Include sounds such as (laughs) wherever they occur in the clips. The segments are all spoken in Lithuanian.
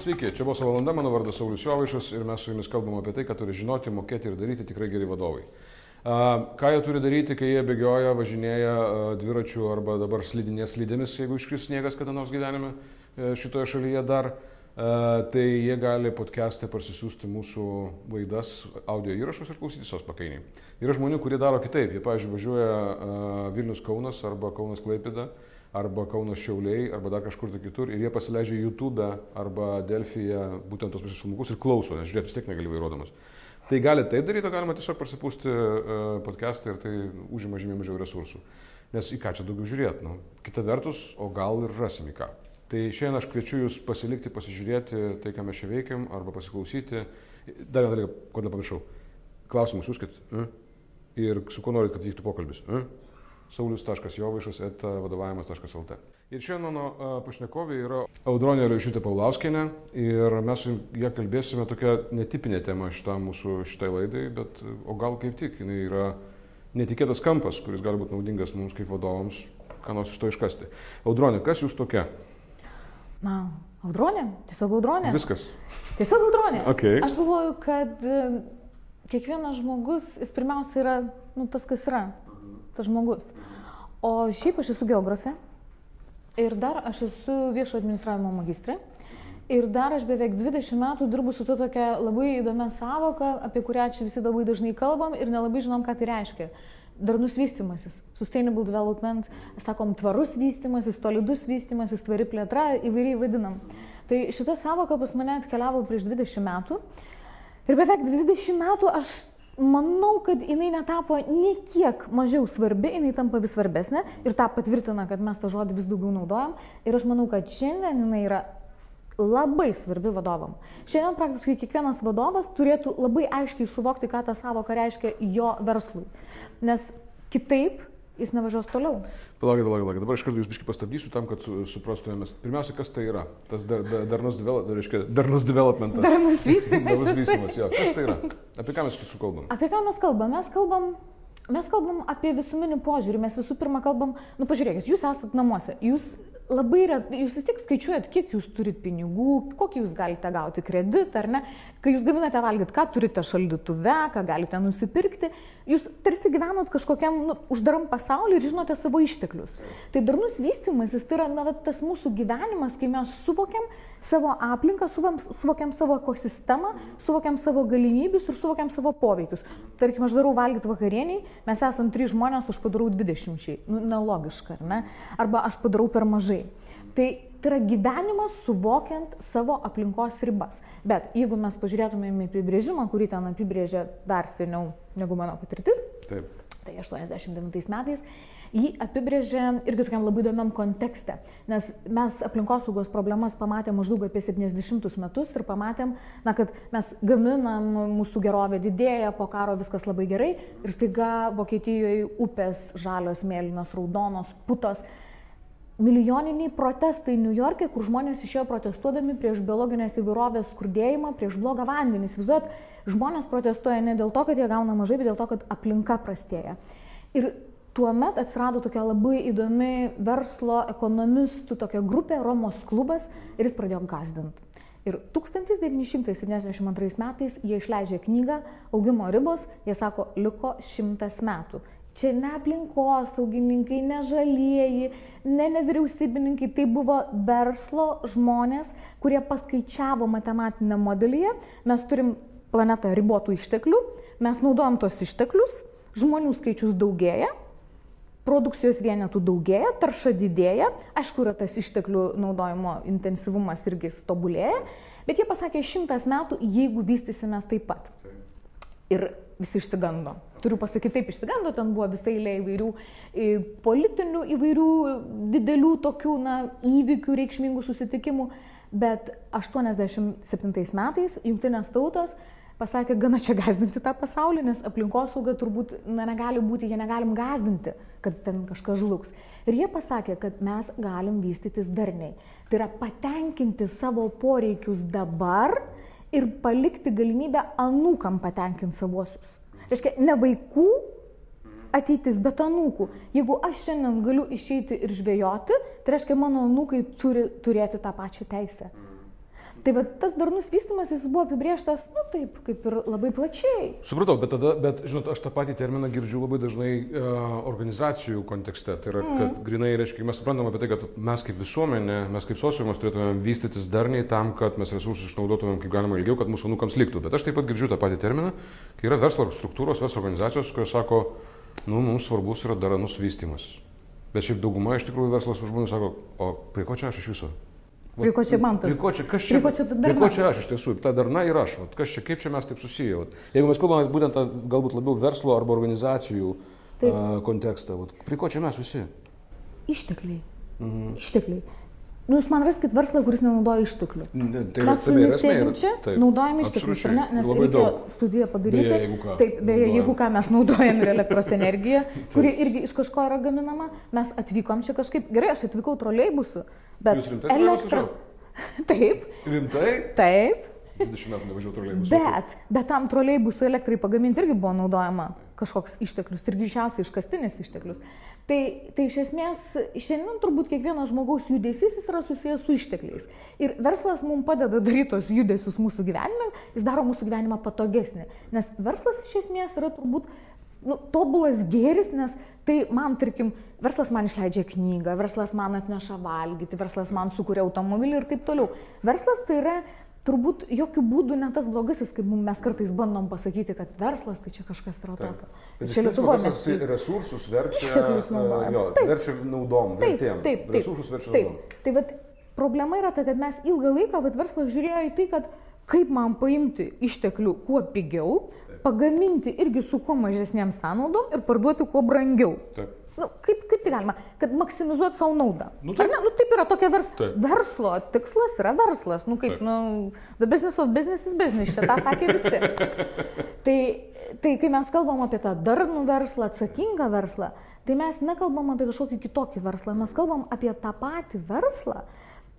Sveiki, čia buvo valanda, mano vardas Saulis Jovaišas ir mes su jumis kalbam apie tai, ką turi žinoti, mokėti ir daryti tikrai geri vadovai. Ką jie turi daryti, kai jie bėgioja, važinėja dviračiu arba dabar slidinės slidėmis, jeigu iškris sniegas kada nors gyvenime e, šitoje šalyje dar, tai jie gali podcast'e parsisiųsti mūsų laidas, audio įrašus ir klausytis jos pakainiai. Yra žmonių, kurie daro kitaip. Jie, pavyzdžiui, važiuoja Vilnius Kaunas arba Kaunas Klaipida arba Kaunas Šiauliai, arba dar kažkur tai kitur, ir jie pasileidžia YouTube arba Delfiją būtent tos visus filmukus ir klauso, nes žiūrėti vis tiek negali vairuodamas. Tai gali taip daryti, galima tiesiog prasipūsti uh, podcastą ir tai užima žymiai mažiau resursų. Nes į ką čia daugiau žiūrėti? Nu, kita vertus, o gal ir rasim į ką. Tai šiandien aš kviečiu Jūs pasilikti, pasižiūrėti tai, ką mes čia veikiam, arba pasiklausyti. Dar vieną dalyką, ko nepamiršau. Klausimus siūskit. Uh? Ir su kuo norit, kad vyktų pokalbis. Saulius.jovaišas vadovavimas.lt. Ir šiandien mano pašnekovė yra Audronė Raišutė Paulauskinė ir mes su ją kalbėsime tokią netipinę temą šitą mūsų šitai laidai, bet o gal kaip tik jinai yra netikėtas kampas, kuris gali būti naudingas mums kaip vadovams, ką nors iš to iškasti. Audronė, kas jūs tokia? Na, audronė, tiesiog audronė. Viskas. Tiesiog audronė. Okay. Aš galvoju, kad kiekvienas žmogus, jis pirmiausia yra nu, tas, kas yra tas žmogus. O šiaip aš esu geografė ir dar aš esu viešo administravimo magistrė. Ir dar aš beveik 20 metų dirbu su to tokia labai įdomia savoka, apie kurią čia visi labai dažnai kalbam ir nelabai žinom, ką tai reiškia. Darnus vystimasis, sustainable development, sakom, tvarus vystimasis, tolidus vystimasis, tvari plėtra, įvairiai vadinam. Tai šita savoka pas mane atkeliavo prieš 20 metų. Ir beveik 20 metų aš manau, kad jinai netapo niekiek mažiau svarbi, jinai tampa vis svarbesnė ir tą patvirtina, kad mes tą žodį vis daugiau naudojam. Ir aš manau, kad šiandien jinai yra labai svarbi vadovam. Šiandien praktiškai kiekvienas vadovas turėtų labai aiškiai suvokti, ką ta savoka reiškia jo verslui. Nes kitaip jis nevažiuos toliau. Palaukit, palaukit, palaukit. Dabar iš karto jūs biškai pastabdysiu tam, kad suprastumėmės. Pirmiausia, kas tai yra? Tas dar, dar, darnus, develop, reiškia, darnus developmentas. Darnus vystymas. (laughs) darnus vystymas, jo. Kas tai yra? Apie ką mes čia kalbam? Apie ką mes kalbam? Mes kalbam Mes kalbam apie visuminį požiūrį, mes visų pirma kalbam, nu pažiūrėkit, jūs esate namuose, jūs labai, jūs vis tiek skaičiuojat, kiek jūs turit pinigų, kokį jūs galite gauti kreditą, ar ne, kai jūs gaminate valgyti, ką turite šaldytuve, ką galite nusipirkti, jūs tarsi gyvenat kažkokiam nu, uždaram pasauliu ir žinote savo išteklius. Tai darnus vystimasis tai yra na, tas mūsų gyvenimas, kai mes suvokiam savo aplinką, suvokiam savo ekosistemą, suvokiam savo galimybės ir suvokiam savo poveikius. Tarkim, aš darau valgyti vakarieniai, mes esame trys žmonės, aš padarau dvidešimčiai. Nu, nelogiška, ar ne? Arba aš padarau per mažai. Tai, tai yra gyvenimas suvokiant savo aplinkos ribas. Bet jeigu mes pažiūrėtumėm į apibrėžimą, kurį ten apibrėžė dar seniau negu mano patirtis, Taip. tai 89 metais, jį apibrėžė irgi tokiam labai įdomiam kontekste. Nes mes aplinkosaugos problemas pamatėm maždaug apie 70 metus ir pamatėm, na, kad mes gaminam, mūsų gerovė didėja, po karo viskas labai gerai ir staiga Vokietijoje upės žalios, mėlynos, raudonos, putos milijoniniai protestai New York'e, kur žmonės išėjo protestuodami prieš biologinės įvairovės skurdėjimą, prieš blogą vandenį. Įsivaizduot, žmonės protestuoja ne dėl to, kad jie gauna mažai, bet dėl to, kad aplinka prastėja. Ir tuomet atsirado tokia labai įdomi verslo ekonomistų tokia grupė, Romos klubas, ir jis pradėjo gazdinti. Ir 1972 metais jie išleidžia knygą Augimo ribos, jie sako, liko šimtas metų. Čia ne aplinkosaugininkai, ne žalieji, ne nevyriausybininkai, tai buvo verslo žmonės, kurie paskaičiavo matematinę modelyje, mes turim planetą ribotų išteklių, mes naudojam tos išteklius, žmonių skaičius daugėja, produkcijos vienetų daugėja, tarša didėja, aišku, yra tas išteklių naudojimo intensyvumas irgi tobulėja, bet jie pasakė šimtas metų, jeigu vystysimės taip pat. Ir visi išsigando. Turiu pasakyti, taip išsigando, ten buvo visai eilė įvairių politinių, įvairių didelių tokių na, įvykių, reikšmingų susitikimų, bet 87 metais jungtinės tautos pasakė, gana čia gazdinti tą pasaulį, nes aplinkosauga turbūt na, negali būti, jie negalim gazdinti, kad ten kažkas žlugs. Ir jie pasakė, kad mes galim vystytis darniai. Tai yra patenkinti savo poreikius dabar ir palikti galimybę anūkam patenkinti savuosius. Reiškia, ne vaikų ateitis, bet anūkų. Jeigu aš šiandien galiu išeiti ir žvejoti, tai reiškia, mano anūkai turi turėti tą pačią teisę. Tai va, tas darnus vystimas jis buvo apibrieštas, nu taip, kaip ir labai plačiai. Supratau, bet tada, bet, žinot, aš tą patį terminą girdžiu labai dažnai uh, organizacijų kontekste. Tai yra, kad mm. grinai, reiškia, mes suprantam apie tai, kad mes kaip visuomenė, mes kaip sociumas turėtumėm vystytis darniai tam, kad mes resursus išnaudotumėm kaip galima ilgiau, kad mūsų nukams liktų. Bet aš taip pat girdžiu tą patį terminą, kai yra verslo struktūros, verslo organizacijos, kurios sako, nu, mums svarbus yra darnus vystimas. Bet šiaip dauguma iš tikrųjų verslos žmonių sako, o prie ko čia aš iš viso? Prie ko čia man tas? Prie ko čia, kas čia? Prie ko čia? Prie ko čia aš iš tiesų, ta darna ir aš, vat, kas čia, kaip čia mes taip susiję. Vat. Jeigu mes kalbame būtent tą galbūt labiau verslo arba organizacijų taip. a, kontekstą, vat, prie ko čia mes visi? Ištekliai. Mhm. Ištekliai. Nu, jūs man raskit verslą, kuris nenaudoja išteklių. Ne, tai Mes su jumis sėdim čia, naudojam išteklius, ar ne? Nes reikia daug. studiją padaryti. Beje, jeigu ką. Taip, beje, Naudojam. jeigu ką mes naudojam ir (laughs) elektros energiją, kuri irgi iš kažko yra gaminama, mes atvykom čia kažkaip, gerai, aš atvykau troleibusu, bet Jūs rimtai važiavot? (laughs) Taip, Rimtai? taip, 20 metų nevažiavau troleibusų. bet, bet tam troleibusų elektrai pagaminti irgi buvo naudojama kažkoks išteklius ir greičiausiai iškastinis išteklius. Tai, tai iš esmės šiandien turbūt kiekvieno žmogaus judesys jis yra susijęs su ištekliais. Ir verslas mums padeda daryti tos judesius mūsų gyvenime, jis daro mūsų gyvenimą patogesnį. Nes verslas iš esmės yra turbūt nu, tobulas gėris, nes tai man, tarkim, verslas man išleidžia knygą, verslas man atneša valgyti, verslas man sukuria automobilį ir taip toliau. Verslas tai yra turbūt jokių būdų ne tas blogasis, kaip mes kartais bandom pasakyti, kad verslas tai čia kažkas yra tokio. Čia Lietuvoje mes... resursus verčia, Išteklius naudojam. Jo, Taip. verčia naudom, Taip, vertėm. taip, taip. Resursus verčia taip. naudom. Tai vat, problema yra ta, kad mes ilgą laiką, vat, verslas žiūrėjo į tai, kad kaip man paimti išteklių kuo pigiau, pagaminti irgi su kuo mažesnėm sąnaudom ir parduoti kuo brangiau. Taip. Nu, kaip, kaip tai galima? Kad maksimizuoti savo naudą. Nu, taip. ne? Nu, taip yra tokia vers... Taip. verslo tikslas, yra verslas. Nu, kaip, Taip. nu, the business of business is business, čia tą sakė visi. (laughs) tai, tai kai mes kalbam apie tą darnų verslą, atsakingą verslą, tai mes nekalbam apie kažkokį kitokį verslą, mes kalbam apie tą patį verslą,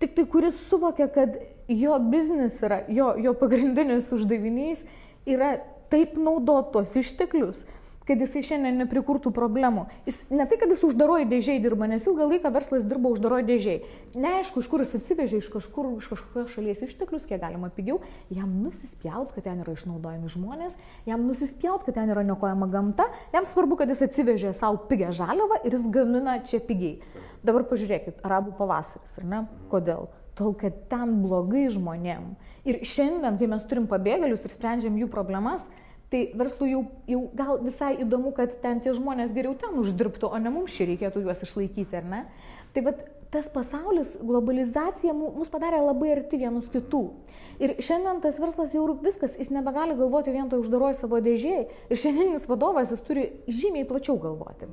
tik tai kuris suvokia, kad jo biznis yra, jo, jo pagrindinis uždavinys yra taip naudoti tuos išteklius, kad jisai šiandien neprikurtų problemų. Jis ne tai, kad jis uždaroji dėžiai dirba, nes ilgą laiką verslas dirba uždaroji dėžiai. Neaišku, iš kur jis atsivežė, iš kažkur, iš kažkokios šalies išteklius, kiek galima pigiau, jam nusispjaut, kad ten yra išnaudojami žmonės, jam nusispjaut, kad ten yra nekojama gamta, jam svarbu, kad jis atsivežė savo pigę žaliavą ir jis gamina čia pigiai. Dabar pažiūrėkit, arabų pavasaris, ar ne? Kodėl? Tol, kad ten blogai žmonėm. Ir šiandien, kai mes turim pabėgėlius ir sprendžiam jų problemas, tai verslui jau, jau gal visai įdomu, kad ten tie žmonės geriau ten uždirbtų, o ne mums čia reikėtų juos išlaikyti, ar ne? Tai vad tas pasaulis, globalizacija mu- mus padarė labai arti vienus kitų. Ir šiandien tas verslas jau viskas, jis nebegali galvoti vien to uždaroji savo dėžiai. Ir šiandieninis vadovas, jis turi žymiai plačiau galvoti.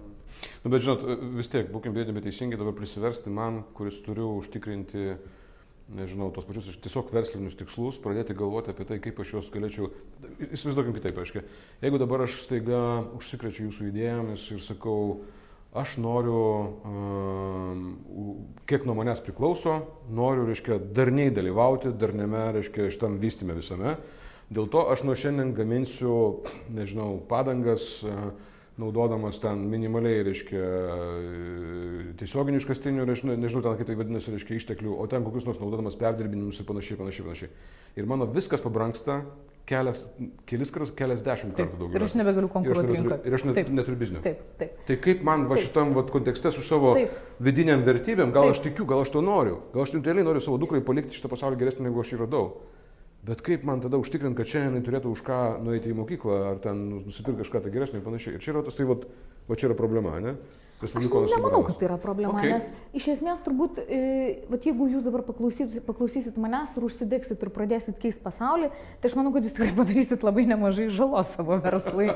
Nu, bet žinot, vis tiek, būkim bėdami teisingai dabar prisiversti man, kuris turiu užtikrinti, nežinau, tos pačius tiesiog verslinius tikslus, pradėti galvoti apie tai, kaip aš juos galėčiau, įsivaizduokim kitaip, aiškiai. Jeigu dabar aš staiga užsikrečiu jūsų idėjomis ir sakau, aš noriu, um, kiek nuo manęs priklauso, noriu, reiškia, darniai dalyvauti, darniame, reiškia, šitam vystime visame. Dėl to aš nuo šiandien gaminsiu, nežinau, padangas, uh, naudodamas ten minimaliai, reiškia, e, tiesioginių iškastinių, nežinau, nežinau ten kaip tai vadinasi, reiškia, išteklių, o ten kokius nors naudodamas perdirbinimus ir panašiai, panašiai, panašiai. Ir mano viskas pabranksta kelias, kelis kartus, keliasdešimt kartų daugiau. Ir aš nebegaliu konkuruoti rinkoje. Ir aš net, Taip. neturiu biznio. Taip, taip. Tai kaip man va Taip. šitam va, kontekste su savo Taip. vidiniam vertybėm, gal Taip. aš tikiu, gal aš to noriu, gal aš realiai noriu savo dukrai palikti šitą pasaulį geresnį, negu aš jį radau. Bet kaip man tada užtikrinti, kad šiandien jinai turėtų už ką nueiti į mokyklą, ar ten nusipirkti kažką tai geresnio ir panašiai. Ir čia yra tas, tai va, va čia yra problema, ne? Aš nemanau, kad tai yra problema, Okay. nes iš esmės turbūt, e, vat, jeigu jūs dabar paklausysit, paklausysit manęs ir užsidegsit ir pradėsit keisti pasaulį, tai aš manau, kad jūs tikrai (laughs) padarysit labai nemažai žalos savo verslui.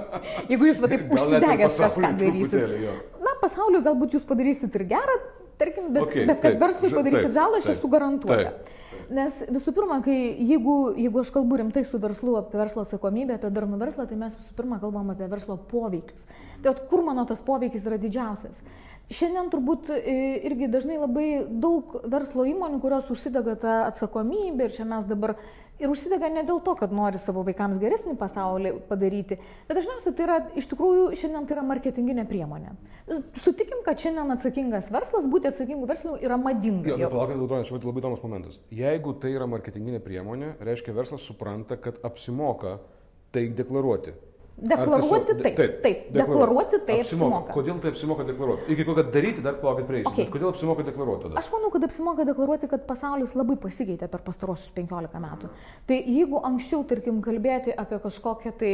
Jeigu jūs va taip (laughs) užsidegęs kažką darysit. Na, pasauliu galbūt jūs padarysit ir gerą, tarkim, bet, Okay, bet kad taip, verslui padarysit žalą, aš esu garantuoja. taip. Nes visų pirma, kai, jeigu, jeigu aš kalbu rimtai su verslu apie verslo atsakomybę, apie darnų verslą, tai mes visų pirma kalbam apie verslo poveikius. Tai vat kur mano tas poveikis yra didžiausias? Šiandien turbūt e, irgi dažnai labai daug verslo įmonių, kurios užsidega tą atsakomybę ir čia mes dabar Ir užsidega ne dėl to, kad nori savo vaikams geresnį pasaulį padaryti, bet dažniausiai tai yra, iš tikrųjų, šiandien tai yra marketinginė priemonė. Sutikim, kad šiandien atsakingas verslas, būti atsakingų verslų yra madinga. Jo, palaukit, Audronė, čia labai įdomus momentas. Jeigu tai yra marketinginė priemonė, reiškia verslas supranta, kad apsimoka tai deklaruoti. Deklaruoti taip, taip, taip. Deklaruoti tai apsimoka. apsimoka. Kodėl tai apsimoka deklaruoti? Iki ko, kad daryti dar plaukit prieisi. Okay. Kodėl apsimoka deklaruoti tada? Aš manau, kad apsimoka deklaruoti, kad pasaulis labai pasikeitė per pastarosius 15 metų. Tai jeigu anksčiau, tarkim, kalbėti apie kažkokią tai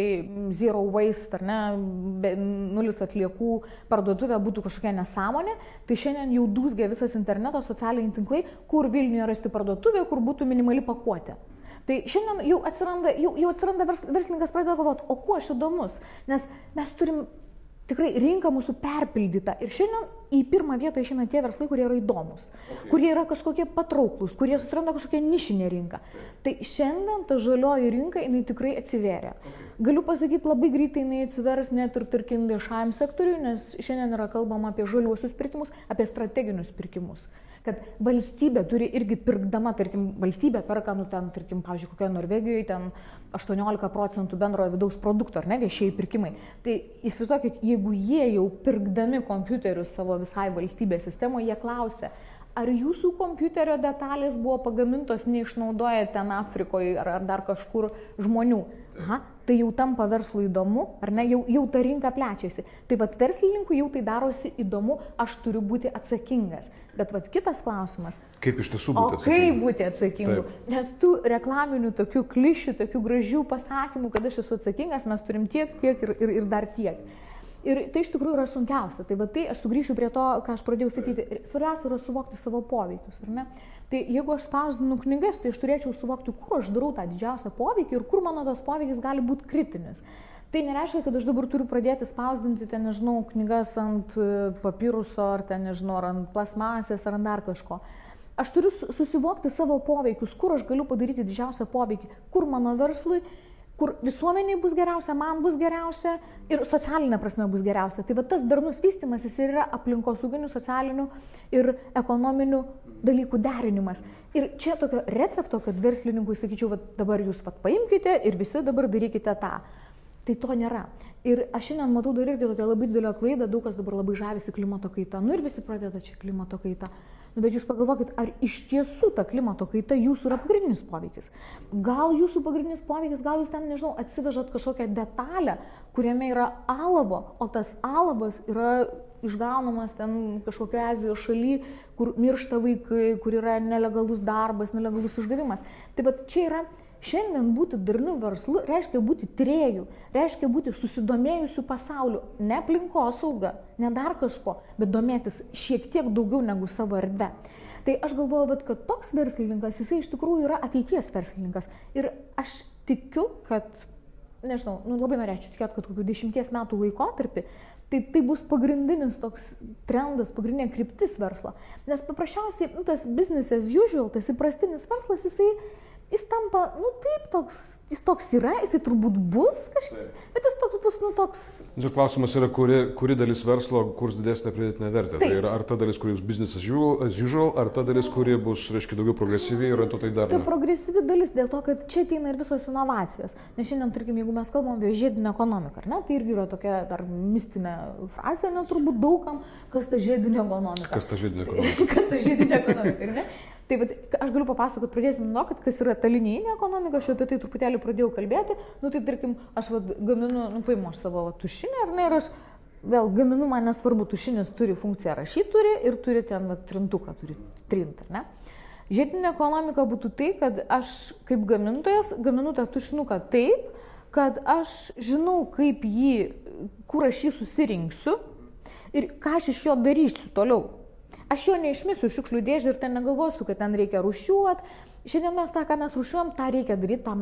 zero waste ar ne, nulis atliekų parduotuvę būtų kažkokia nesąmonė, tai šiandien jau dūzgia visas interneto socialiniai tinklai, kur Vilniuje rasti parduotuvė, kur būtų minimali pakuotė. Tai šiandien jau atsiranda, jau, jau atsiranda vers, verslininkas pradeda galvoti, o kuo aš įdomus, nes mes turim tikrai rinka mūsų perpildyta. Ir šiandien į pirmą vietą išeina tie verslai, kurie yra įdomus, okay. kurie yra kažkokie patrauklus, kurie susiranda kažkokią nišinę rinką. Tai šiandien ta žalioji rinka, jinai tikrai atsiveria. Okay. Galiu pasakyti, labai greitai jinai atsivers net ir, tarkim, viešajam sektoriui, nes šiandien yra kalbama apie žaliuosius pirkimus, apie strateginius pirkimus kad valstybė turi irgi pirkdama, tarkim, valstybė perka, nu ten, tarkim, pavyzdžiui, kokioje Norvegijoje ten 18 procentų bendrojo vidaus produkto, ar ne, viešieji pirkimai. Tai įsivaizduokit, jeigu jie jau pirkdami kompiuterius savo visai valstybės sistemoje, jie klausia, ar jūsų kompiuterio detalės buvo pagamintos neišnaudoja ten Afrikoje ar, ar dar kažkur žmonių. Aha, tai jau tampa verslui įdomu, ar ne, jau, jau ta rinka plečiasi. Tai vad verslininkui jau tai darosi įdomu, aš turiu būti atsakingas. Bet vad kitas klausimas. Kaip iš tiesų būti atsakingu? Kaip būti atsakingu? Taip. Nes tų reklaminių tokių klišių, tokių gražių pasakymų, kad aš esu atsakingas, mes turim tiek, tiek ir, ir, ir dar tiek. Ir tai iš tikrųjų yra sunkiausia. Tai tai aš sugrįšiu prie to, ką aš pradėjau sakyti. Svarbiausia yra suvokti savo poveikius, ar ne? Tai jeigu aš spausdinu knygas, tai aš turėčiau suvokti, kur aš darau tą didžiausią poveikį ir kur mano tas poveikis gali būti kritinis. Tai nereiškia, kad aš dabar turiu pradėti spausdinti, ten, nežinau, knygas ant e, papiruso, ar ten, nežinau, ar ant plasmasės, ar ant dar kažko. Aš turiu susivokti savo poveikius, kur aš galiu padaryti didžiausią poveikį, kur mano verslui kur visuomeniai bus geriausia, man bus geriausia ir socialinė prasme bus geriausia. Tai va tas darnus vystimas jis yra aplinkosauginių, socialinių ir ekonominių dalykų derinimas. Ir čia tokio recepto, kad verslininkui sakyčiau, va, dabar jūs va, paimkite ir visi dabar darykite tą. Tai to nėra. Ir aš šiandien matau dar irgi tokią labai didelę klaidą, daug kas dabar labai žavisi klimato kaita. Nu ir visi pradeda čia klimato kaita. Nu, bet jūs pagalvokit, ar iš tiesų ta klimato kaita jūsų yra pagrindinis poveikis. Gal jūsų pagrindinis poveikis, gal jūs ten, nežinau, atsivežat kažkokią detalę, kuriame yra alavo, o tas alavas yra išgaunamas ten kažkokio Azijos šaly, kur miršta vaikai, kur yra nelegalus darbas, nelegalus išgavimas. Tai va čia yra Šiandien būti darniu verslu reiškia būti trėjų, reiškia būti susidomėjusiu pasauliu, ne aplinkosauga, ne dar kažko, bet domėtis šiek tiek daugiau negu savo erdvę. Tai aš galvoju, bet, kad toks verslininkas, jisai iš tikrųjų yra ateities verslininkas. Ir aš tikiu, kad, nežinau, nu, labai norėčiau tikėti, kad kokių dešimties metų laikotarpį Tai tai bus pagrindinis toks trendas, pagrindinė kryptis verslo. Nes paprasčiausiai, nu, tas business as usual, tas įprastinis verslas, jisai jis tampa, nu taip, toks, jis toks yra, jisai turbūt bus kažkaip, bet jis toks bus, nu toks. Čia klausimas yra, kuri, kuri dalis verslo kurs didesnę pridėtinę vertę. Tai taip. Tai yra ar ta dalis, kuri bus business as usual, ar ta dalis, kuri bus, reiškia, daugiau progresyviai ir orientuota į darbą. Tai progresyvi dalis dėl to, kad čia ateina ir visos inovacijos. Nes šiandien, tarkim, jeigu mes kalbam apie žiedinę ekonomiką, ne, tai irgi yra tokia dar mistinė frazė, net turbūt daugam, kas ta žiedinė ekonomika. Kas ta žiedinė (laughs) ekonomika? kas ta žiedinė ekonomika, ne? Tai vat, aš galiu papasakoti, pradėsim nuo, kad kas yra ta linijinė ekonomika, aš apie tai truputėlį pradėjau kalbėti. Nu tai tarkim, aš vat, gaminu, nu paimu aš savo vat, tušinę, ar ne, ir aš vėl gaminu, man nesvarbu, tušinis turi funkciją rašyti turi ir turi ten vat, trintuką, turi trint, ar ne. Žiedinė ekonomika būtų tai, kad aš kaip gamintojas gaminu tą tušinuką taip, kad aš žinau, kaip jį, kur aš jį susirinksiu ir ką aš iš jo darysiu toliau. Aš jo neišmisiu šiukšlių dėžę ir ten negalvosiu, kad ten reikia rušiuoti. Šiandien mes tą, ką mes rušiuojam, tą reikia daryti, tam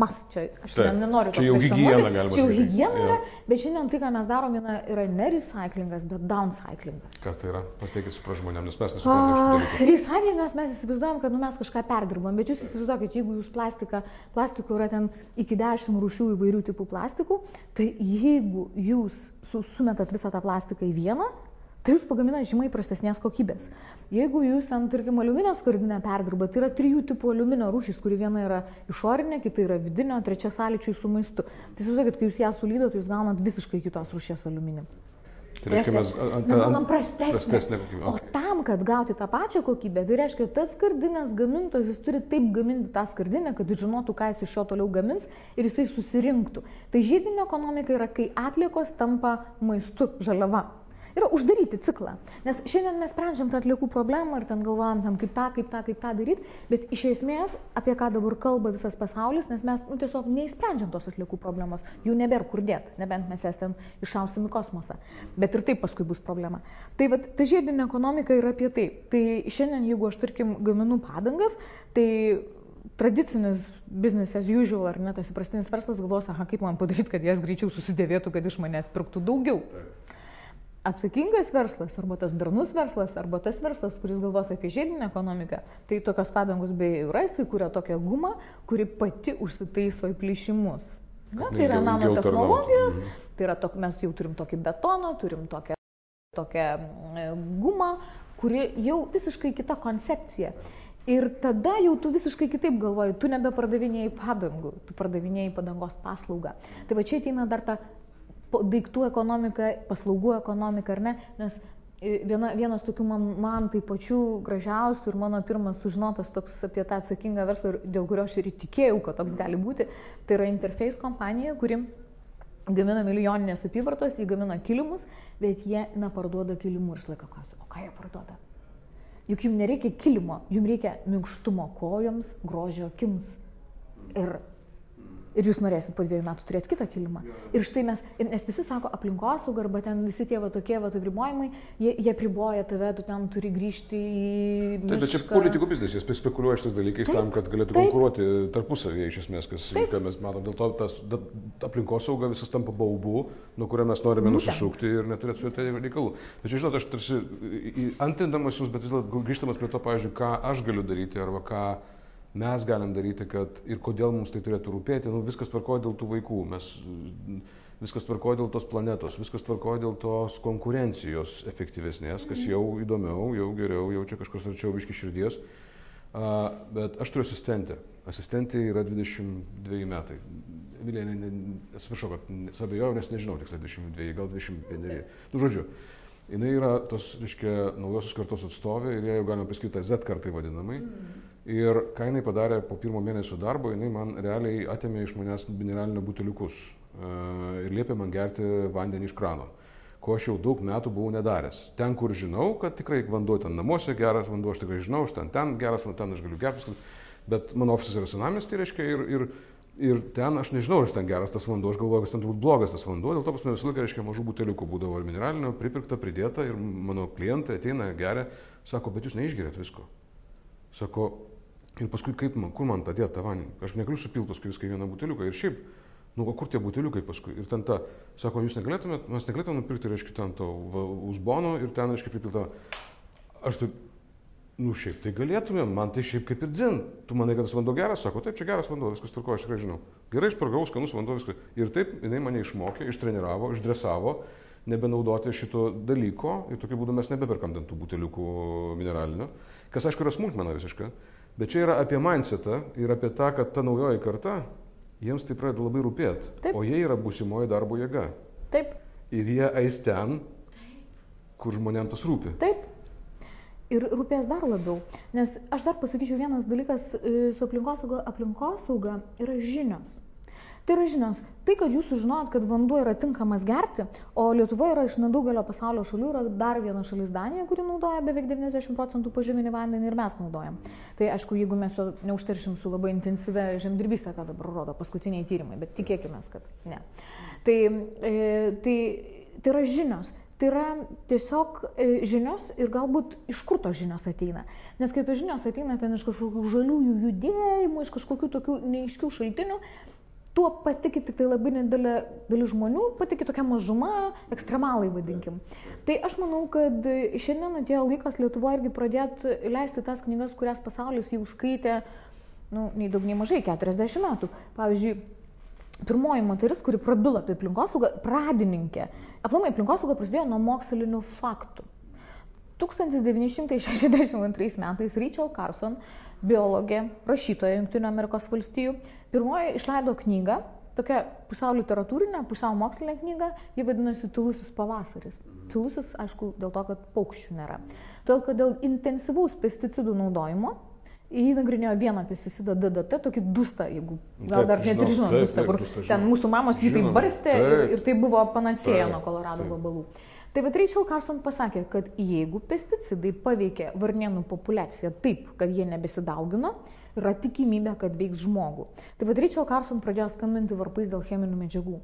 mas čia. Aš Taip, nenoriu. Čia jau hygiena galima. Čia jau hygiena yra, bet šiandien tai, ką mes darom, yra, yra ne recyclingas, bet downcyclingas. Kas tai yra? Pateikit su pražmonėm, nes mes nesuprantame. Recyclingas mes įsivaizduojam, kad nu, mes kažką perdirbam, bet jūs įsivaizduokit, jeigu jūs plastiką, plastikų yra ten iki dešimt rūšių įvairių tipų plastikų, tai jeigu jūs sumetat visą tą plastiką į vieną, tai jūs pagaminate žymiai prastesnės kokybės. Jeigu jūs ten, tarkim, aliuminio skardinę perdirbat, tai yra trijų tipų aliuminio rūšys, kuri viena yra išorinė, kita yra vidinio, trečia sąlyčiui su maistu. Tai įsivaizduokit, kai jūs ją sulydot, jūs gaunat visiškai kitos rūšies aliuminį. Tai reiškia, mes, mes gaunam prastesnę. prastesnę kokybę. Okay. O tam, kad gauti tą pačią kokybę, tai reiškia, tas skardinės gamintojas, jis turi taip gaminti tą skardinę, kad žinotų, ką jis iš jo toliau gamins ir jisai susirinktų. Tai žiedinė ekonomika yra, kai atliekos tampa maistu, žaliava yra uždaryti ciklą. Nes šiandien mes sprendžiam tą atliekų problemą ir ten galvojam, ten kaip tą, kaip tą, kaip tą daryti, bet iš esmės, apie ką dabar kalba visas pasaulis, nes mes nu, tiesiog neįsprendžiam tos atliekų problemos, jų nebėra kur dėti, nebent mes jas ten iššausim į kosmosą. Bet ir taip paskui bus problema. Tai va, ta žiedinė ekonomika yra apie tai. Tai šiandien, jeigu aš, tarkim, gaminu padangas, tai tradicinis business as usual, ar ne, tas įprastinis verslas galvos, aha, kaip man padaryti, kad jas greičiau susidėvėtų, kad iš manęs pirktų daugiau. Taip atsakingas verslas, arba tas darnus verslas, arba tas verslas, kuris galvos apie žiedinę ekonomiką, tai tokios padangos beje yra, jis įkūrė tokią gumą, kuri pati užsitaiso į plyšimus. Na, tai yra nanotehnologijos, mhm. tai yra tok, mes jau turim tokį betoną, turim tokią, tokią e, gumą, kuri jau visiškai kita koncepcija. Ir tada jau tu visiškai kitaip galvoji, tu nebepardavinėjai padangų, tu pardavinėjai padangos paslaugą. Tai va čia ateina dar ta daiktų ekonomika, paslaugų ekonomika, ar ne? Nes e, viena, vienas tokių man, man tai pačių gražiausių ir mano pirmas sužinotas toks apie tą atsakingą verslą, dėl kurio aš ir įtikėjau, kad toks gali būti, tai yra Interface kompanija, kuri gamina milijoninės apyvartos, jie gamina kilimus, bet jie neparduoda kilimų ir laiko klausiu, o ką jie parduoda? Juk jums nereikia kilimo, jums reikia minkštumo kojoms, grožio akims. Ir ir jūs norėsit po dviejų metų turėti kitą kilimą. Ir štai mes, nes visi sako aplinkosauga arba ten visi tie va tokie va apribojimai, jie, jie priboja tave, tu ten turi grįžti į... Mišką. Taip, bet čia politikų biznis, jie spekuliuoja šitais dalykais taip, tam, kad galėtų taip. konkuruoti tarpusavėje iš esmės, kas, taip. ką mes matom. Dėl to tas aplinkosauga visas tampa baubu, nuo kurio mes norime Būtent. nusisukti ir neturėti su tai reikalų. Čia, žinot, aš tarsi antindamas jūs, bet vis dėlto grįžtamas prie to, pavyzdžiui, ką aš galiu daryti arba ką mes galim daryti, kad ir kodėl mums tai turėtų rūpėti, nu, viskas tvarkoja dėl tų vaikų, mes, viskas tvarkoja dėl tos planetos, viskas tvarkoja dėl tos konkurencijos efektyvesnės, kas jau įdomiau, jau geriau, jau čia kažkas arčiau viški širdies. Uh, bet aš turiu asistentę. Asistentė yra 22 metai. Vilė, atsiprašau, kad suabejojau, nes nežinau tiksliai 22, gal 21. Nu, žodžiu, jinai yra tos, reiškia, naujosios kartos atstovė ir ją jau galima paskirti Z kartai vadinamai. Mm. Ir ką jinai padarė po pirmo mėnesio darbo, jinai man realiai atėmė iš manęs mineralinio buteliukus e, ir liepė man gerti vandenį iš krano, ko aš jau daug metų buvau nedaręs. Ten, kur žinau, kad tikrai vanduo ten namuose geras vanduo, aš tikrai žinau, aš ten, ten geras vanduo, ten aš galiu gerti, bet mano ofisas yra senamės, tai reiškia ir, ir, ir ten aš nežinau, ar ten geras tas vanduo, aš galvoju, kad ten turbūt blogas tas vanduo, dėl to pas mane visą laiką, reiškia, mažų buteliukų būdavo ir mineralinio, pripirkta, pridėta ir mano klientai ateina, geria, sako, bet jūs neišgerėt visko. Sako, Ir paskui kaip man, kur man tą dėti tą vandenį? Aš negaliu supilti paskui viską į vieną buteliuką. Ir šiaip, nu, o kur tie buteliukai paskui? Ir ten ta, sako, jūs negalėtumėt, mes negalėtumėm nupirkti, reiškia, ten to uzbono ir ten, reiškia, pripilta. Aš taip, nu, šiaip tai galėtumėm, man tai šiaip kaip ir dzin. Tu manai, kad tas vanduo geras, sako, taip, čia geras vanduo, viskas tvarko, aš tikrai žinau. Gerai, išpargau, skanus vanduo, viskas. Ir taip jinai mane išmokė, ištreniravo, išdresavo nebenaudoti šito dalyko ir tokiu būdu mes nebeperkam dantų buteliukų mineralinio, kas aišku yra smulkmena visiškai. Bet čia yra apie mindsetą ir apie tą, kad ta naujoji karta, jiems tai pradeda labai rūpėti. Taip. O jie yra būsimoji darbo jėga. Taip. Ir jie eis ten, kur žmonėms tas rūpi. Taip. Ir rūpės dar labiau. Nes aš dar pasakyčiau vienas dalykas e, su aplinkosauga. Aplinkosauga yra žinios. Tai yra žinios. Tai, kad jūs sužinojot, kad vanduo yra tinkamas gerti, o Lietuva yra iš nedaugelio pasaulio šalių, yra dar viena šalis Danija, kuri naudoja beveik 90 procentų požeminį vandenį ir mes naudojam. Tai aišku, jeigu mes jo neužteršim su labai intensyvia žemdirbystė, ką dabar rodo paskutiniai tyrimai, bet tikėkime, kad ne. Tai, e, tai, tai yra žinios. Tai yra tiesiog e, žinios ir galbūt iš kur tos žinios ateina. Nes kai tos žinios ateina ten iš kažkokių žaliųjų judėjimų, iš kažkokių tokių neiškių šaltinių, tuo patiki tik tai labai nedidelė dalis žmonių, patiki tokia mažuma, ekstremalai vadinkim. Tai aš manau, kad šiandien atėjo laikas Lietuvoje irgi pradėti leisti tas knygas, kurias pasaulis jau skaitė, nu, nei daug, nei mažai, 40 metų. Pavyzdžiui, pirmoji moteris, kuri prabilo apie aplinkosaugą, pradininkė. Aplamai aplinkosauga prasidėjo nuo mokslinių faktų. 1962 metais Rachel Carson, biologė, rašytoja Junktinių Amerikos valstijų, pirmoji išleido knygą, tokia pusiau literatūrinė, pusiau mokslinė knyga, ji vadinasi Tylusis pavasaris. Tylusis, aišku, dėl to, kad paukščių nėra. Todėl, kad dėl intensyvaus pesticidų naudojimo Jį nagrinėjo vieną pesticidą DDT, tokį dustą, jeigu gal Taip, dar net ir žinot, taip, dustą, taip, kur dustą ten mūsų mamos jį taip barstė ir, taip. ir tai buvo panacėja Taip, nuo kolorado taip. Tai vad Rachel Carson pasakė, kad jeigu pesticidai paveikia varnienų populiaciją taip, kad jie nebesidaugino, yra tikimybė, kad veiks žmogų. Tai vad Rachel Carson pradėjo skambinti varpais dėl cheminių medžiagų.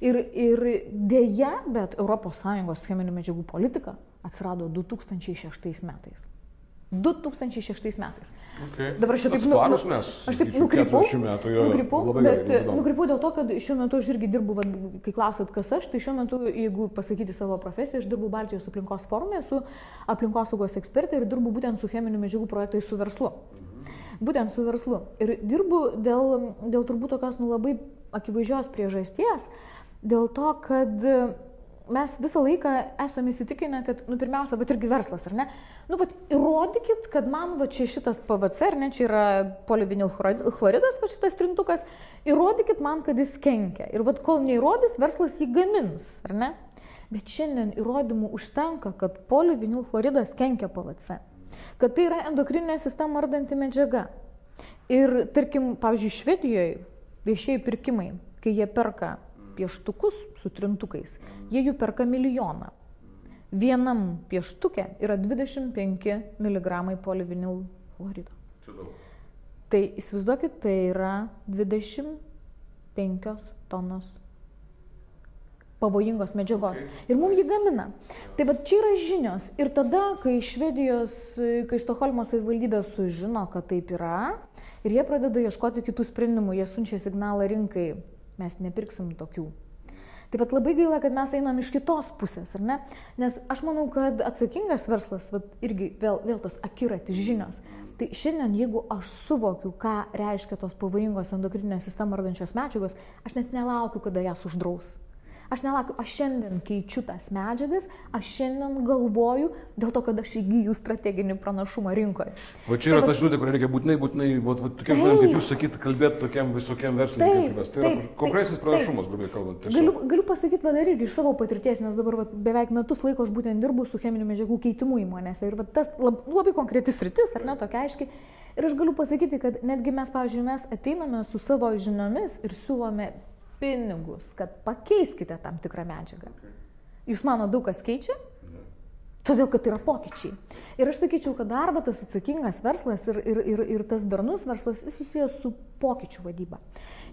Ir, ir dėja, bet ES cheminių medžiagų politika atsirado 2006 metais. 2006 metais. Okay. Dabar aš taip Atsparūs nu- mes. Aš taip nukrypau. 40 metų jo. nukrypau, bet nukrypau dėl to, kad šiuo metu aš irgi dirbu, va, kai klausot, kas aš, tai šiuo metu, jeigu pasakyti savo profesiją, aš dirbu Baltijos aplinkos forume, esu aplinkosaugos ekspertė ir dirbu būtent su cheminių medžiagų projektais su verslu. Būtent su verslu. Ir dirbu dėl, dėl turbūt tokios nu, labai akivaizdžios priežasties, dėl to, kad mes visą laiką esame įsitikinę, kad, nu, pirmiausia, bet irgi verslas, ar ne? Nu, vat, įrodykit, kad man, va, čia šitas PVC, ar ne, čia yra polivinilchloridas, va, šitas trintukas, įrodykit man, kad jis kenkia. Ir, vat, kol neįrodys, verslas jį gamins, ar ne? Bet šiandien įrodymų užtenka, kad polivinilchloridas kenkia PVC. Kad tai yra endokrininė sistema ardanti medžiaga. Ir, tarkim, pavyzdžiui, Švedijoje viešieji pirkimai, kai jie perka pieštukus su trintukais, jie jų perka milijoną. Vienam pieštukė yra 25 mg polivinil chlorido. Tai įsivaizduokit, tai yra 25 tonos pavojingos medžiagos. Ir mums jį gamina. Tai va čia yra žinios. Ir tada, kai Švedijos, kai Stokholmo savivaldybė sužino, kad taip yra, ir jie pradeda ieškoti kitų sprendimų, jie siunčia signalą rinkai, mes nepirksim tokių. Tai vad labai gaila, kad mes einam iš kitos pusės, ar ne? Nes aš manau, kad atsakingas verslas, vat, irgi vėl, vėl tas akiratis žinios. Tai šiandien, jeigu aš suvokiu, ką reiškia tos pavojingos endokrininę sistemą ardančios medžiagos, aš net nelaukiu, kada jas uždraus. Aš nelaukiu, aš šiandien keičiu tas medžiagas, aš šiandien galvoju dėl to, kad aš įgyju strateginį pranašumą rinkoje. Va čia yra Tai ta vat- žinutė, kur reikia būtinai, būtinai, vat, vat, tokiem Taip. žmonėm, kaip jūs sakyt, kalbėti tokiam visokiam mes. Tai yra taip, konkrečinis taip, pranašumas, grubiai kalbant. tiesiog. Galiu, galiu pasakyti, va, dar irgi iš savo patirties, nes dabar va, beveik metus laiko aš būtent dirbu su cheminių medžiagų keitimu įmonėse. Ir va, tas lab, labai konkretis rytis, ar ne, tokia aiškiai. Ir aš galiu pasakyti, kad netgi mes, pavyzdžiui, mes ateiname su savo žiniomis ir siūlome pinigus, kad pakeiskite tam tikrą medžiagą. Jūs mano daug kas keičia? Todėl, kad tai yra pokyčiai. Ir aš sakyčiau, kad arba tas atsakingas verslas ir, ir, ir, ir tas darnus verslas susijęs su pokyčių vadyba.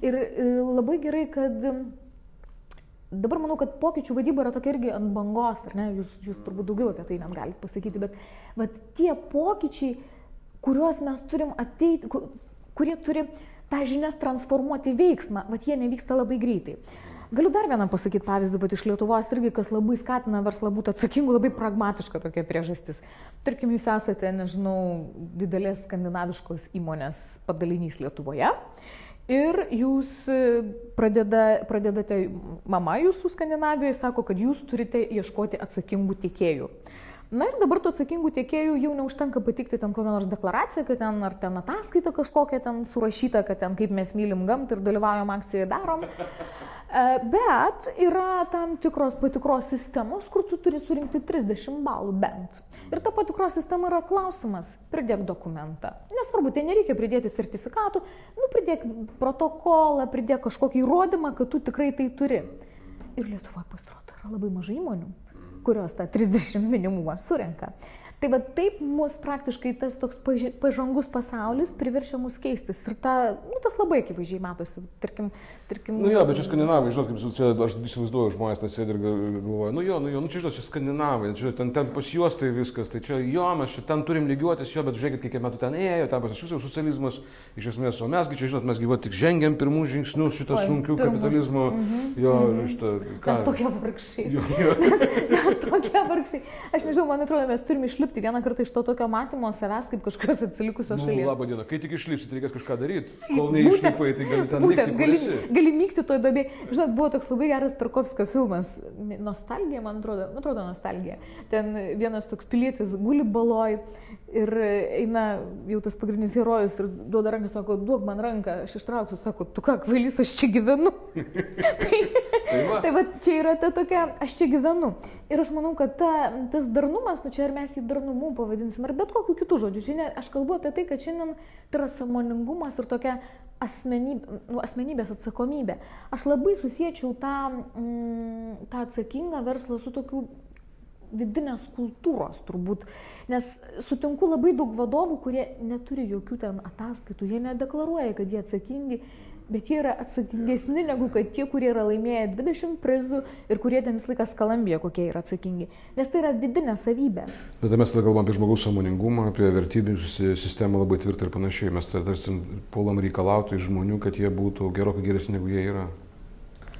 Ir e, labai gerai, kad dabar manau, kad pokyčių vadyba yra tokia irgi ant bangos, ar ne? Jūs, jūs turbūt daugiau apie tai net galite pasakyti, bet vat, tie pokyčiai, kuriuos mes turim ateiti, ku- kurie turi tą žinias transformuoti veiksmą, vat jie nevyksta labai greitai. Galiu dar vieną pasakyti pavyzdį, bet iš Lietuvos irgi, kas labai skatina verslą būti atsakingu, labai pragmatiška tokia priežastis. Tarkim, jūs esate, nežinau, didelės skandinaviškos įmonės padalinys Lietuvoje ir jūs e, pradeda, pradedate, mama jūsų Skandinavijoje sako, kad jūs turite ieškoti atsakingų tiekėjų. Na ir dabar tų atsakingų tiekėjų jau neužtenka patikti ten kokią nors deklaraciją, kad ten ar ten ataskaita kažkokia ten surašyta, kad ten kaip mes mylim gamtą ir dalyvaujam akcijoje darom. E, Bet yra tam tikros patikros sistemos, kur tu turi surinkti 30 balų bent. Ir ta patikros sistema yra klausimas, pridėk dokumentą. Nesvarbu, tai nereikia pridėti sertifikatų, nu pridėk protokolą, pridėk kažkokį įrodymą, kad tu tikrai tai turi. Ir Lietuvoje pasirodo yra labai mažai įmonių, kurios tą 30 minimumą surenka. Tai va taip mus praktiškai tas toks pažangus pasaulis priverčia mus keistis. Ir ta, nu, tas labai akivaizdžiai matosi. Tarkim, tarkim, Nu jo, bet čia skandinavai, žinot, kaip čia, aš įsivaizduoju, žmonės ten sėdi ir gal- galvoja, nu jo, nu jo, nu čia žinot, čia skandinavai, čia ten, ten pas juos tai viskas, tai čia jo, mes čia ten turim lygiuotis, jo, bet žiūrėkit, kiek metų ten ėjo, ten pas jūs jau socializmas, iš esmės, o mesgi čia, žinot, mes gyvo tik žengiam pirmus žingsnius šitą sunkių kapitalizmo, jo, šitą, ką. (laughs) Mes tokie vargšiai. Jo, jo. Mes mes tokie vargšiai. Aš nežinau, man atrodo, mes turime išlipti vieną kartą iš to tokio matymo savęs kaip kažkokios atsilikusios Nu, šalies. labą dieną, kai tik išlipsit, reikės kažką daryti. Kol neišlipai, tai gali ten būtent, gali, gali mygti toj dobė. Žinot, buvo toks labai geras Tarkovskio filmas, Nostalgija, man atrodo, man atrodo, Nostalgija. Ten vienas toks pilietis guli baloj ir eina jau tas pagrindinis herojus ir duoda ranką, sako, duok man ranką, aš ištrauksiu, sako, tu ką, kvailys, aš čia gyvenu. tai, (laughs) Tai va. tai va, čia yra ta tokia, aš čia gyvenu. Ir aš manau, kad ta, tas darnumas, nu čia ar mes jį darnumu pavadinsim, ar bet kokiu kitų žodžiu. Šiandien aš kalbu apie tai, kad šiandien tai yra samoningumas ir tokia asmenybė, nu, asmenybės atsakomybė. Aš labai susiečiau tą, mm, tą atsakingą verslą su tokiu vidinės kultūros turbūt, nes sutinku labai daug vadovų, kurie neturi jokių ten ataskaitų, jie nedeklaruoja, kad jie atsakingi, bet jie yra atsakingesni negu kad tie, kurie yra laimėję 20 prizų ir kurie ten visą laiką skalambė, kokie yra atsakingi. Nes tai yra vidinė savybė. Bet tai mes tada kalbam apie žmogaus samoningumą, apie vertybių sistemą labai tvirtą ir panašiai. Mes tada tarsi puolam reikalauti iš žmonių, kad jie būtų gerokai geresni negu jie yra.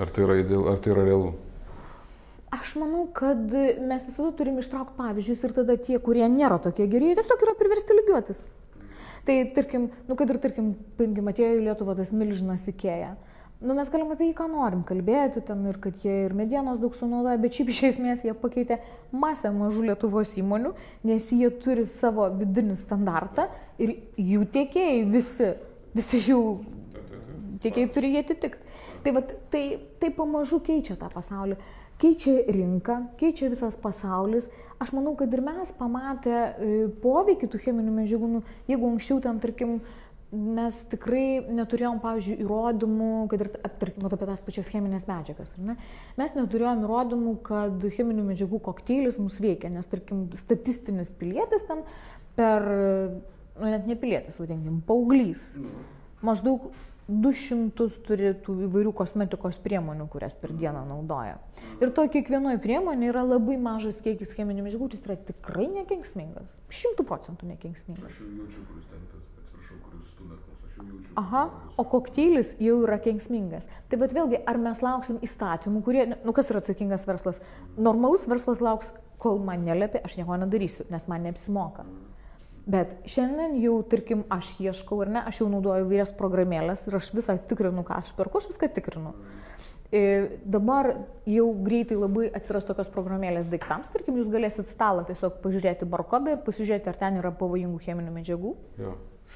Ar tai yra, ideal, ar tai yra realu? Aš manau, kad mes visada turim ištraukti pavyzdžius ir tada tie, kurie nėra tokie geri, jie tiesiog yra priversti lygiuotis. Tai tarkim, nu kad ir tarkim, paimkim, atėjo į Lietuvą tas milžinas įkėja. Nu, mes galim apie jį ką norim kalbėti, ten ir kad jie ir medienos daug sunaudoja, bet šiaip iš esmės jie pakeitė masę mažų Lietuvos įmonių, nes jie turi savo vidinį standartą ir jų tiekėjai visi, visi jų tiekėjai turi jį atitikti. Tai, vat, tai, tai pamažu keičia tą pasaulį. Keičia rinka, keičia visas pasaulis. Aš manau, kad ir mes pamatę e, poveikį tų cheminių medžiagų, nu, jeigu anksčiau ten, tarkim, mes tikrai neturėjom, pavyzdžiui, įrodymų, kad ir, tarkim, apie tas pačias cheminės medžiagas, ne? Mes neturėjom įrodymų, kad cheminių medžiagų kokteilis mus veikia, nes, tarkim, statistinis pilietis ten per, nu, net ne pilietis, vadinkim, paauglys, maždaug 200 turi tų įvairių kosmetikos priemonių, kurias per dieną naudoja. Ir to kiekvienoje priemonėje yra labai mažas kiekis cheminių medžiagų, jis yra tikrai nekenksmingas. Šimtų procentų nekenksmingas. jau jaučiu, kuris ten, atsiprašau, kuris stumėt mus, aš jau jaučiu. Aha, o kokteilis jau yra kenksmingas. Tai bet vėlgi, ar mes lauksim įstatymų, kurie, nu kas yra atsakingas verslas? Normalus verslas lauks, kol man neliepia, aš nieko nedarysiu, nes man neapsimoka. Bet šiandien jau, tarkim, aš ieškau ar ne, aš jau naudoju vairias programėlės ir aš visą tikrinu, ką aš perku, aš viską tikrinu. E, dabar jau greitai labai atsiras tokios programėlės daiktams, tarkim, jūs galėsit stalą tiesiog pažiūrėti barkodą ir pasižiūrėti, ar ten yra pavojingų cheminių medžiagų. Jo.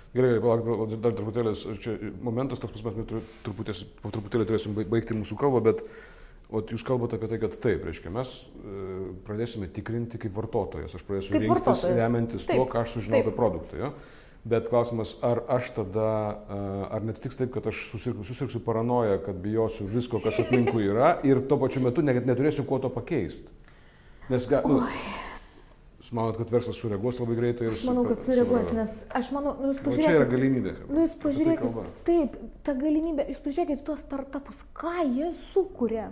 Gerai, palauk, dar- truputėlį, čia momentas toks, pas mes tru- truputės, po truputėlį turėsim baig- baigti mūsų kalbą, bet ot, jūs kalbate apie tai, kad taip, reiškia, mes e, pradėsime tikrinti kaip vartotojas, aš pradėsiu Kaip rinktis vartotojas. remiantis tuo, Taip, ką aš sužinau taip. apie produktą. Jo? Bet klausimas, ar aš tada, e, ar neatsitiks taip, kad aš susirgsiu, susirgsiu paranoją, kad bijosiu visko, kas aplinkui yra ir tuo pačiu metu net neturėsiu kuo to pakeisti. Nes, ga, nu, manot, kad verslas sureaguos labai greitai ir... Aš manau, kad sureaguos, nes aš manau, nu, jūs Va čia yra pažiūrėkite. galimybė. Nu, jūs tai pažiūrėkite, kalba. taip, ta galimybė, jūs pažiūrėkite tuos startupus, ką jie sukuria.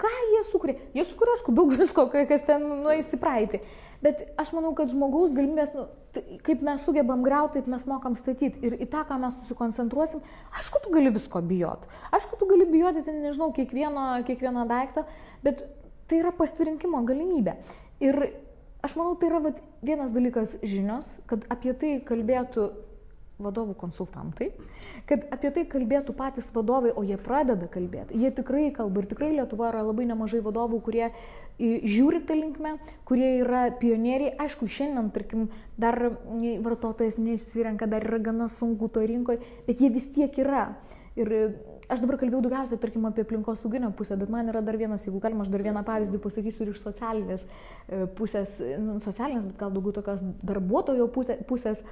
Ką jie sukuria? Jie sukuria, aišku, daug visko, kas ten nueis į praeitį. Bet aš manau, kad žmogaus galimybės, nu, tai kaip mes sugebam greuti, taip mes mokam statyti. Ir į tą, ką mes susikoncentruosim, aišku, tu gali visko bijoti. Aišku, tu gali bijoti, ten, nežinau, kiekvieno, kiekvieno daikto, bet tai yra pasirinkimo galimybė. Ir aš manau, tai yra vat, vienas dalykas žinios, kad apie tai kalbėtų vadovų konsultantai, kad apie tai kalbėtų patys vadovai, o jie pradeda kalbėti. Jie tikrai kalba ir tikrai Lietuva yra labai nemažai vadovų, kurie žiūri tą linkmę, kurie yra pionieriai. Aišku, šiandien, tarkim, dar mm, vartotojas nesirenka, dar yra gana sunku to rinkoje, bet jie vis tiek yra. Ir aš dabar kalbėjau daugiausiai, tarkim, apie aplinkos sauginę pusę, bet man yra dar vienas, jeigu galima, aš dar vieną pavyzdį pasakysiu ir iš socialinės e, pusės, nu, socialinės, bet gal daugiau tokios darbuotojo pusė- pusės.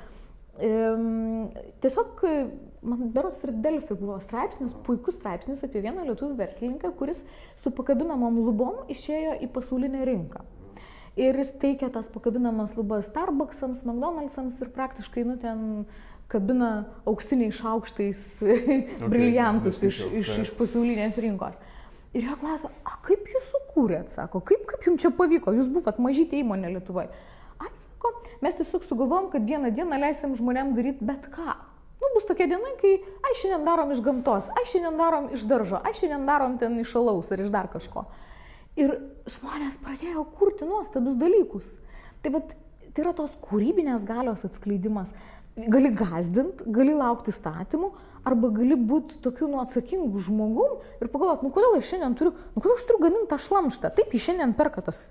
Tiesiog, man beros ir Delfi buvo straipsnis, puikus straipsnis apie vieną lietuvių verslininką, kuris su pakabinamom lubom išėjo į pasaulinę rinką. Ir jis teikia tas pakabinamas lubas Starbucksams, McDonald'sams ir praktiškai, nu, ten kabina auksiniais šaukštais (laughs) briliantus iš, iš, iš pasaulinės rinkos. Ir jo klausia, a kaip jūs sukūrėt, sako, kaip, kaip jums čia pavyko, jūs buvot mažytė įmonė Lietuvoje. Ai, sako, mes tiesiog sugalvom, kad vieną dieną leisim žmonėm daryti bet ką. Nu, bus tokia diena, kai, ai, šiandien darom iš gamtos, ai, šiandien darom iš daržo, ai, šiandien darom ten iš alaus ar iš dar kažko. Ir žmonės pradėjo kurti nuostabius dalykus. Tai, vat, tai yra tos kūrybinės galios atskleidimas. Gali gazdint, gali laukti statymų, arba gali būti tokiu nu atsakingu žmogum ir pagalvoti, nu kodėl aš šiandien turiu, nu kodėl aš turiu gaminti tą šlamštą. Taip, jį šiandien perka tas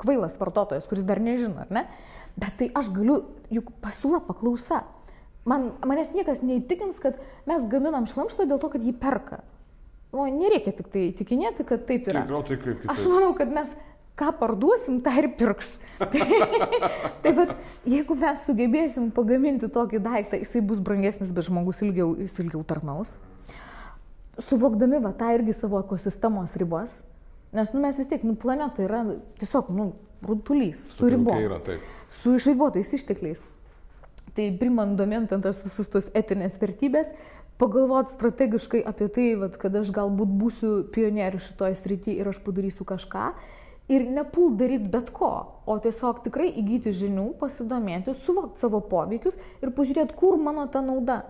kvailas vartotojas, kuris dar nežino, ar ne? Bet tai aš galiu, juk pasiūla paklausa. Man, manęs niekas neįtikins, kad mes gaminam šlamštą dėl to, kad jį perka. O nereikia tik tai tikinėti, kad taip yra. Tai gal tai kaip kitaip. Aš manau, kad mes ką parduosim, tą ir pirks. (laughs) tai, tai bet jeigu mes sugebėsim pagaminti tokį daiktą, jisai bus brangesnis, bet žmogus ilgiau, jis ilgiau tarnaus. Suvokdami va tą irgi savo ekosistemos ribas, nes nu, mes vis tiek, nu, planeta yra tiesiog, nu, rutulys, su ribom, su išribotais ištekliais. Tai primant domint ant tas visus tos etinės vertybės, pagalvoti strategiškai apie tai, vat, kad aš galbūt būsiu pionierių šitoje srityje ir aš padarysiu kažką. Ir nepul daryti bet ko, o tiesiog tikrai įgyti žinių, pasidomėti, suvokti savo poveikius ir pažiūrėti, kur mano ta nauda.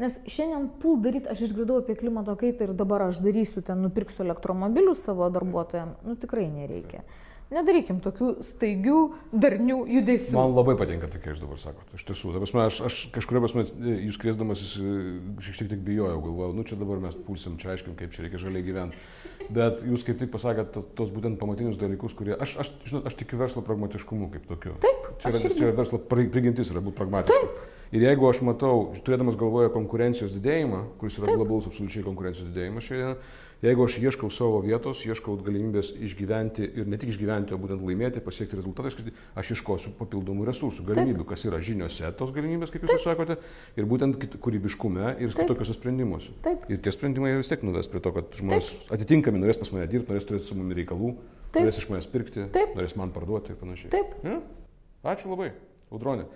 Nes šiandien pul daryti, aš išgirdau apie klimato kaitą ir dabar aš darysiu ten, nupirksiu elektromobilius savo darbuotojams, nu tikrai nereikia. Nedarykim tokių staigių, darnių judesių. Man labai patinka tai, ką jūs dabar sakote. Iš tiesų, dabar aš, aš kažkuria prasme jūs kviesdamas šiek tiek bijojau, galvojau, nu čia dabar mes pulsim, čia aiškim, kaip čia reikia žaliai gyventi. Bet jūs kaip tik pasakėt to- tos būtent pamatinius dalykus, kurie, aš, aš, žinot, aš tikiu verslo pragmatiškumu kaip tokiu. Taip, Čia yra, čia yra verslo pri- prigimtis, yra būti pragmatišku. Ir jeigu aš matau, turėdamas galvoje konkurencijos didėjimą, kuris yra globalus absoliučiai konkurencijos didėjimas šiandien, jeigu aš ieškau savo vietos, ieškau galimybės išgyventi ir ne tik išgyventi, o būtent laimėti, pasiekti rezultatą, aš ieškosiu papildomų resursų, galimybių, kas yra žiniuose tos galimybės, kaip jūs sakote, ir būtent kūrybiškume ir Taip. kitokiuose sprendimuose. Taip. Ir tie sprendimai vis tiek nuves prie to, kad žmonės atitinkami norės pas mane dirbti, norės turėti su manimi reikalų, Taip. norės iš manęs pirkti, Taip. norės man parduoti ir panašiai. Taip. Ja? Ačiū labai, Audronė.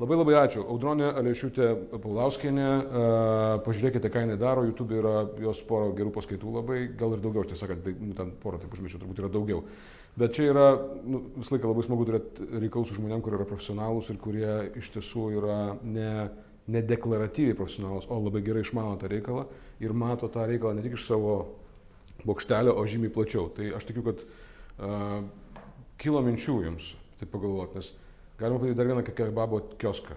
Labai labai ačiū. Audronė Alešiūtė Paulauskienė. Uh, pažiūrėkite, ką jinai daro. YouTube yra jos poro gerų paskaitų labai, gal ir daugiau, tiesą sakant, tai, nu, ten porą, taip užmirščiau, turbūt yra daugiau. Bet čia yra nu, visą laiką labai smagu turėti reikalų su žmonėm, kurie yra profesionalūs ir kurie iš tiesų yra ne, nedeklaratyviai profesionalūs, o labai gerai išmano tą reikalą ir mato tą reikalą ne tik iš savo bokštelio, o žymiai plačiau. Tai aš tikiu, kad uh, kilo minčių jums, taip pagalvoti, nes galima padaryti dar vieną kebabo kioską.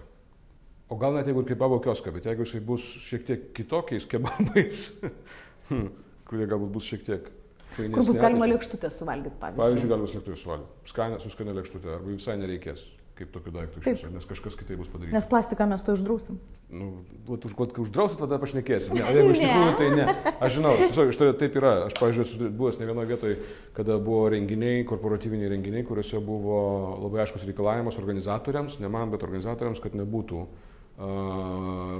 O gal net jeigu ir kebabo kioską, bet jeigu jisai bus šiek tiek kitokiais kebabais, (laughs) hmm, kurie galbūt bus šiek tiek Kur fainesni. bus galima lėkštutę suvalgyti, pavyzdžiui. Pavyzdžiui, galima slėptuvę suvalgyti. Skanę su skanė lėkštutė, arba visai nereikės kaip tokių daiktų iš viso, nes kažkas kitaip bus padaryta. Nes plastiką mes to išdrausim. Nu, vat, už, kai uždrausit, tada pašnekėsim. Ne, o jeigu iš tikrųjų, tai ne. Aš žinau, aš tiesiog iš to taip yra. Aš, pavyzdžiui, esu buvęs ne vienoje vietoje, kada buvo renginiai, korporatyviniai renginiai, kuriuose buvo labai aiškus reikalavimas organizatoriams, ne man, bet organizatoriams, kad nebūtų uh,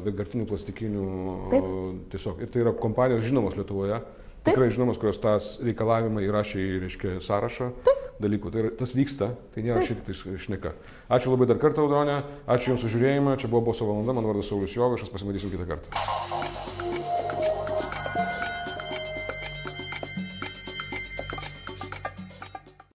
vienkartinių plastikinių uh, tiesiog. Ir tai yra kompanijos žinomos Lietuvoje. Taip. Tikrai žinomos, kurios tas reikalavimą įrašė į, reiškia, sąrašą Taip. dalykų. Tai yra, tas vyksta, tai nėra šiek tiek šneka. Ačiū labai dar kartą, Audronė, ačiū Jums už žiūrėjimą, čia buvo Boso valanda, mano vardas Saulis Jovaišas, pasimatysim kitą kartą.